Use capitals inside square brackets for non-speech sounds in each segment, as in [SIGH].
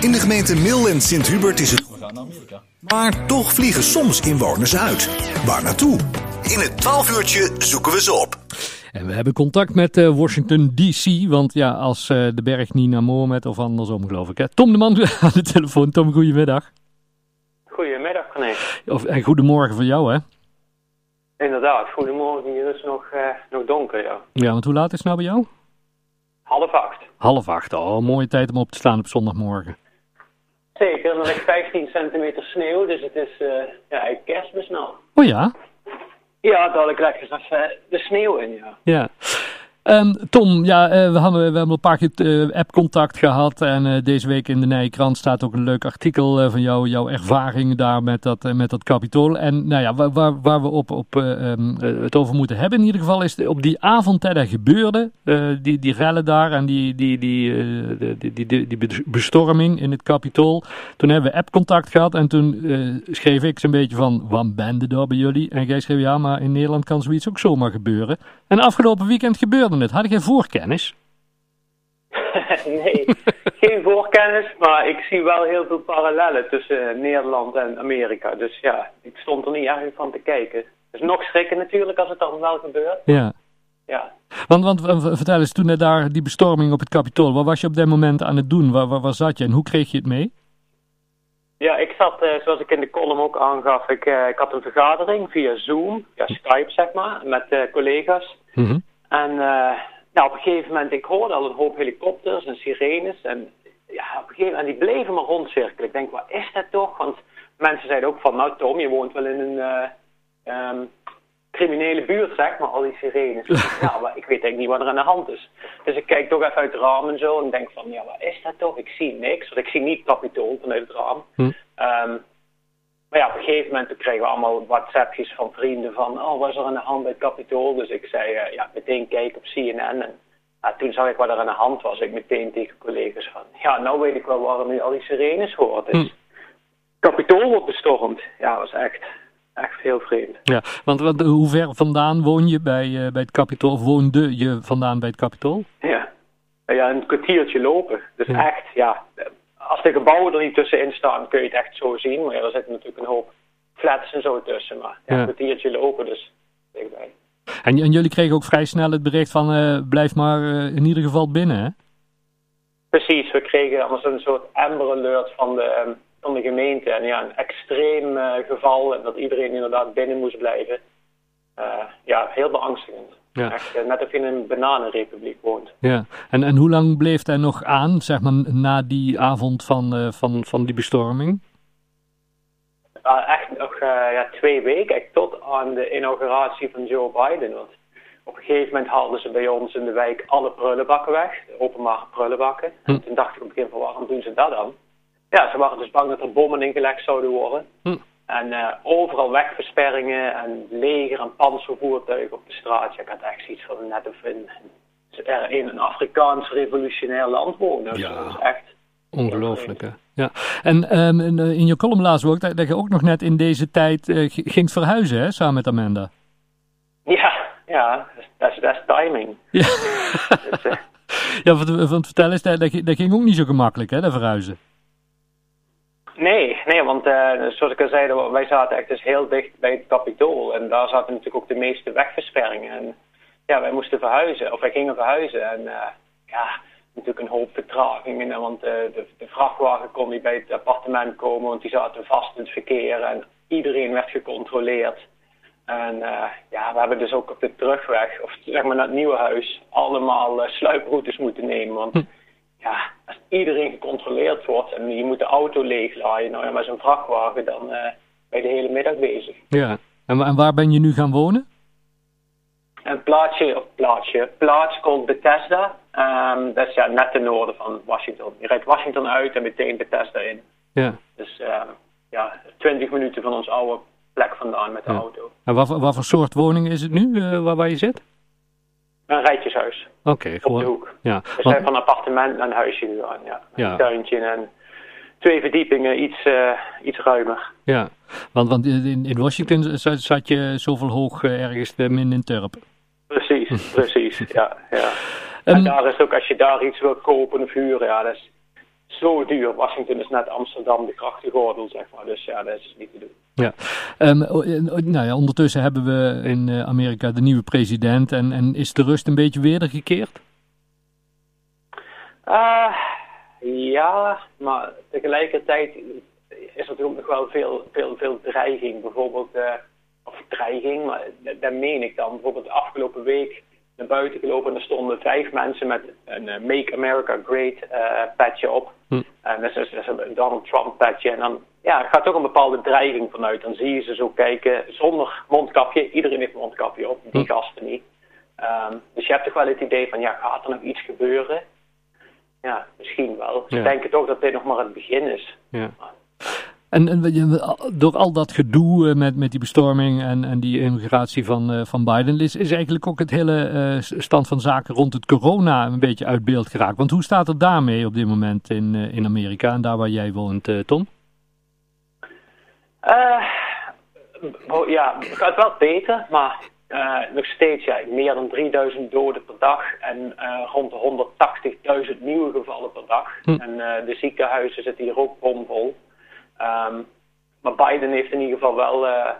In de gemeente Mil en Sint-Hubert is het... We gaan naar Amerika. Maar toch vliegen soms inwoners uit. Waar naartoe? In het 12 uurtje zoeken we ze op. En we hebben contact met uh, Washington DC, want ja, als uh, de berg niet naar Mohammed of andersom geloof ik. Hè. Tom de Man [LAUGHS] aan de telefoon. Tom, goedemiddag. Goedemiddag, René. Of, en goedemorgen voor jou, hè? Inderdaad, goedemorgen. Hier is nog, uh, nog donker, ja. Ja, want hoe laat is het nou bij jou? Half acht. Half acht, oh, mooie tijd om op te staan op zondagmorgen. Zeker, er ligt 15 centimeter sneeuw, dus het is uh, ja, kerstmis nou. Oh ja? Ja, dadelijk lekker even de sneeuw in, ja. Ja. Um, Tom, ja, uh, we, hadden, we hebben een paar keer uh, app-contact gehad en uh, deze week in de Nijkrant staat ook een leuk artikel van jou, jouw ervaringen daar met dat, met dat kapitool. En nou ja, waar, waar, waar we op, op um, het over moeten hebben in ieder geval is op die avond dat er gebeurde, die, die rellen daar en die, die, die, die, die, die, die, bestorming in het kapitool. Toen hebben we app-contact gehad en toen schreef ik zo'n beetje van, wat bende daar bij jullie? En jij schreef, ja, maar in Nederland kan zoiets ook zomaar gebeuren. En afgelopen weekend gebeurde het. Had jij voorkennis? [LAUGHS] nee, geen voorkennis, maar ik zie wel heel veel parallellen tussen Nederland en Amerika. Dus ja, ik stond er niet erg van te kijken. Dus nog schrikken natuurlijk als het dan wel gebeurt. Ja. Ja. Want, want vertel eens, toen er daar die bestorming op het kapitool, wat was je op dat moment aan het doen? Waar, waar, waar zat je en hoe kreeg je het mee? Ja, ik zat, uh, zoals ik in de column ook aangaf, ik, uh, ik had een vergadering via Zoom, via Skype zeg maar, met uh, collega's. Mm -hmm. En nou, op een gegeven moment, ik hoorde al een hoop helikopters en sirenes. En ja, op een gegeven moment, die bleven maar rondcirkelen. Ik denk, wat is dat toch? Want mensen zeiden ook van, nou Tom, je woont wel in een uh, um, criminele buurt, zeg maar, al die sirenes. [LAUGHS] ja, maar ik weet eigenlijk niet wat er aan de hand is. Dus ik kijk toch even uit het raam en zo en denk van, ja, wat is dat toch? Ik zie niks, want ik zie niet kapitool vanuit het raam. Hm. Um, maar ja, op een gegeven moment kregen we allemaal WhatsAppjes van vrienden van, oh, wat is er aan de hand bij het kapitool? Dus ik zei, uh, ja, meteen kijken op CNN. En uh, toen zag ik wat er aan de hand was. Ik meteen tegen collega's van, ja, nou weet ik wel waarom nu al die sirenes hoort. Dus Hm. kapitool wordt bestormd. Ja, dat was echt, echt heel vreemd. Ja, want, want hoe ver vandaan woon je bij, uh, bij het kapitool? Of woonde je vandaan bij het kapitool? Ja, ja een kwartiertje lopen. Dus Ja. echt, ja, als de gebouwen er niet tussenin staan, kun je het echt zo zien. Maar ja, er zitten natuurlijk een hoop flats en zo tussen. Maar ja, Ja. een kwartiertje lopen, dus dichtbij. En, en jullie kregen ook vrij snel het bericht van eh, blijf maar eh, in ieder geval binnen, hè? Precies, we kregen allemaal zo'n soort Amber Alert van de, ehm, van de gemeente. En ja, een extreem eh, geval en dat iedereen inderdaad binnen moest blijven. Ja, heel beangstigend. Ja. Echt, eh, net of je in een bananenrepubliek woont. Ja. En, en hoe lang bleef hij nog aan, zeg maar, na die avond van, eh, van, van die bestorming? Ah, echt nog eh, ja, twee weken, echt tot aan de inauguratie van Joe Biden. Want op een gegeven moment haalden ze bij ons in de wijk alle prullenbakken weg, openbare prullenbakken. Hm. En toen dacht ik op het begin van waarom doen ze dat dan? Ja, ze waren dus bang dat er bommen ingelegd zouden worden. Hm. En eh, overal wegversperringen en leger en panzervoertuigen op de straat. Ja, ik had echt zoiets van net of in, in, een Afrikaans revolutionair land wonen. Ja. Dat is echt Ongelooflijk, hè? Ja. En ehm, in, eh, in je column we ook dat, dat je ook nog net in deze tijd eh, ging verhuizen, hè, samen met Amanda. Ja, ja, dat is, timing. Ja, [LAUGHS] Dus, ja want, want vertel eens, dat, dat, ging- dat ging ook niet zo gemakkelijk, hè, dat verhuizen. Nee, nee, want eh, zoals ik al zei, wij zaten echt dus heel dicht bij het kapitool. En daar zaten natuurlijk ook de meeste wegversperringen. En ja, wij moesten verhuizen, of wij gingen verhuizen. En eh, ja, natuurlijk een hoop vertragingen. en Want eh, de, de vrachtwagen kon niet bij het appartement komen, want die zaten vast in het verkeer. En iedereen werd gecontroleerd. En ja, we hebben dus ook op de terugweg, of zeg maar naar het nieuwe huis, allemaal sluiproutes moeten nemen. Want Hm. ja, als iedereen gecontroleerd wordt en je moet de auto leeglaaien, nou ja, met zo'n vrachtwagen, dan eh, ben je de hele middag bezig. Ja. En, en waar ben je nu gaan wonen? Een plaatsje, of plaatsje, plaats called Bethesda. Ehm, dat is ja, net ten noorden van Washington. Je rijdt Washington uit en meteen Bethesda in. Ja. Dus ehm, ja, 20 minuten van ons oude plek vandaan met de Ja. auto. En wat, voor- wat voor soort woning is het nu, eh, waar, waar je zit? Een rijtjeshuis Oké, op de hoek. Ja. We Want- zijn van appartement naar een huisje gegaan, ja. Ja. Een tuintje en twee verdiepingen, iets, eh, iets ruimer. Ja, want, want in, in Washington zat, zat je zoveel hoog eh, ergens eh, min in Turp. Precies, [LAUGHS] precies, ja, ja. Ehm, En daar is ook, als je daar iets wil kopen of huren, ja, dat is zo duur. Washington is net Amsterdam, de grachtengordel, zeg maar. Dus ja, dat is niet te doen. Ja. Um, nou ja, ondertussen hebben we in Amerika de nieuwe president. En, en is de rust een beetje wedergekeerd? Uh, ja, maar tegelijkertijd is er ook nog wel veel, veel, veel dreiging. Bijvoorbeeld, uh, of dreiging, maar dat meen ik dan. Bijvoorbeeld de afgelopen week naar buiten gelopen en er stonden vijf mensen met een Make America Great uh, patje op. Hm. En dat is, een Donald Trump patje. En dan ja, gaat toch een bepaalde dreiging vanuit. Dan zie je ze zo kijken zonder mondkapje. Iedereen heeft mondkapje op, die hm. gasten niet. Um, dus je hebt toch wel het idee van, ja, gaat er nog iets gebeuren? Ja, misschien wel. Ze ja. denken toch dat dit nog maar het begin is. Ja. En, en, door al dat gedoe eh, met, met die bestorming en, en die immigratie van, uh, van Biden, is, is eigenlijk ook het hele uh, stand van zaken rond het corona een beetje uit beeld geraakt. Want hoe staat het daarmee op dit moment in, in Amerika en daar waar jij woont, Tom? ja, het gaat wel beter, maar nog steeds ja, meer dan 3000 doden per dag en rond de 180.000 nieuwe gevallen per dag. Hm. En de ziekenhuizen zitten hier ook bomvol. Um, maar Biden heeft in ieder geval wel uh,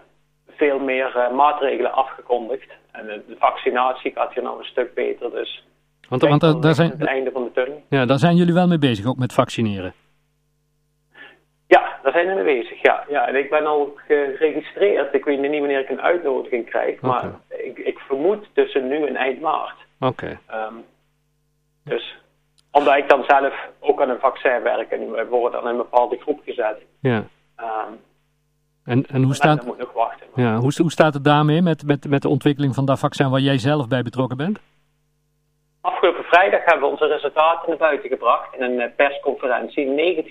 veel meer uh, maatregelen afgekondigd. En de, vaccinatie gaat hier nou een stuk beter. Dus want, want daar zijn, het einde van de tunnel. Ja, daar zijn jullie wel mee bezig, ook met vaccineren. Ja, daar zijn we mee bezig, ja. ja. En ik ben al geregistreerd. Ik weet niet wanneer ik een uitnodiging krijg. Maar ik, ik, vermoed tussen nu en eind maart. Oké. Okay. Um, dus omdat ik dan zelf ook aan een vaccin werk en we worden dan in een bepaalde groep gezet. Ja. Um, en, en hoe staat, moet nog wachten, ja, hoe, hoe staat het daarmee met, met, met de ontwikkeling van dat vaccin waar jij zelf bij betrokken bent? Afgelopen vrijdag hebben we onze resultaten naar buiten gebracht in een persconferentie.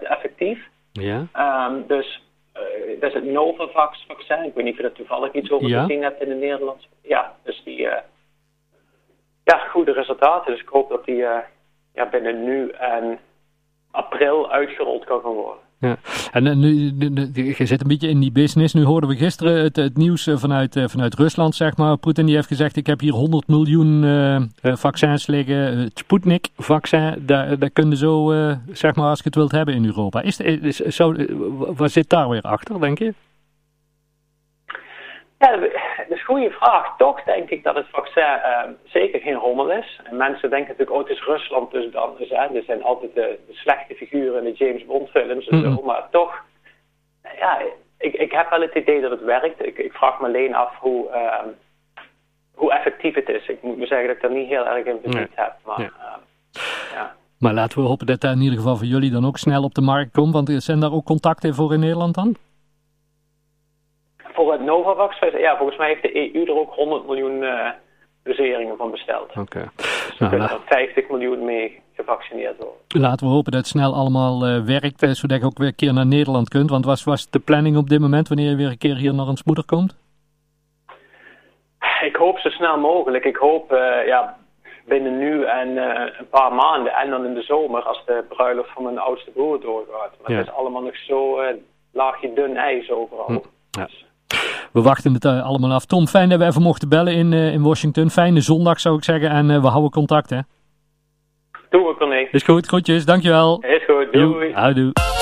90% effectief. Ja. Um, dus uh, dat is het Novavax vaccin. Ik weet niet of je er toevallig iets over ja. gezien hebt in het Nederlands. Ja, dus die uh, ja, goede resultaten. Dus ik hoop dat die uh, ja, binnen nu en april uitgerold kan gaan worden. Ja. En nu, je zit een beetje in die business. Nu hoorden we gisteren het, nieuws eh, vanuit, eh, vanuit Rusland, zeg maar. Poetin die heeft gezegd, ik heb hier 100 miljoen vaccins liggen. Het Sputnik-vaccin, daar, daar kun je zo, zeg maar, als je het wilt hebben in Europa. Is, is, zo, waar zit daar weer achter, denk je? Ja, dat is een goede vraag. Toch denk ik dat het vaccin uh, zeker geen rommel is. En mensen denken natuurlijk, oh het is Rusland dus dan. Dus, hè, er zijn altijd de, de, slechte figuren in de James Bond films en mm -hmm. zo. Maar toch, ja, ik, ik heb wel het idee dat het werkt. Ik, ik vraag me alleen af hoe, uh, hoe effectief het is. Ik moet me zeggen dat ik daar niet heel erg in verdiept nee. heb. Maar, ja. ja. maar laten we hopen dat dat in ieder geval voor jullie dan ook snel op de markt komt. Want zijn daar ook contacten voor in Nederland dan? Voor het Novavax, ja, volgens mij heeft de EU er ook 100 miljoen uh, doseringen van besteld. Oké. Okay. Dus er nou, er 50 miljoen mee gevaccineerd worden. Laten we hopen dat het snel allemaal uh, werkt, uh, zodat je ook weer een keer naar Nederland kunt. Want was, was de planning op dit moment wanneer je weer een keer hier naar ons moeder komt? Ik hoop zo snel mogelijk. Ik hoop ja, binnen nu en een paar maanden en dan in de zomer als de bruiloft van mijn oudste broer doorgaat. Maar ja. het is allemaal nog zo laagje dun ijs overal. Hm. Ja. We wachten het uh, allemaal af. Tom, fijn dat we even mochten bellen in, uh, in Washington. Fijne zondag zou ik zeggen en uh, we houden contact hè. Doe we, Corné. Is goed, groetjes, dankjewel. Is goed, doei. Houdoe.